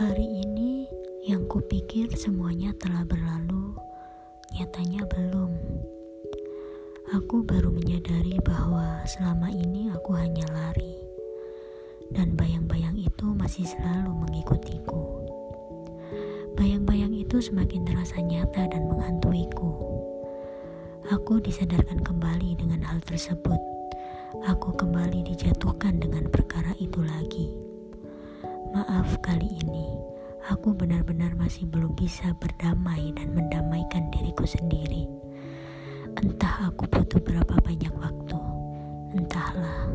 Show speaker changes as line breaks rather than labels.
Hari ini yang kupikir semuanya telah berlalu, nyatanya belum. Aku baru menyadari bahwa selama ini aku hanya lari, dan bayang-bayang itu masih selalu mengikutiku. Bayang-bayang itu semakin terasa nyata dan menghantuiku. Aku disadarkan kembali dengan hal tersebut. Aku kembali dijatuhkan dengan perkara. Maaf kali ini, aku benar-benar masih belum bisa berdamai dan mendamaikan diriku sendiri. Entah aku butuh berapa banyak waktu, entahlah.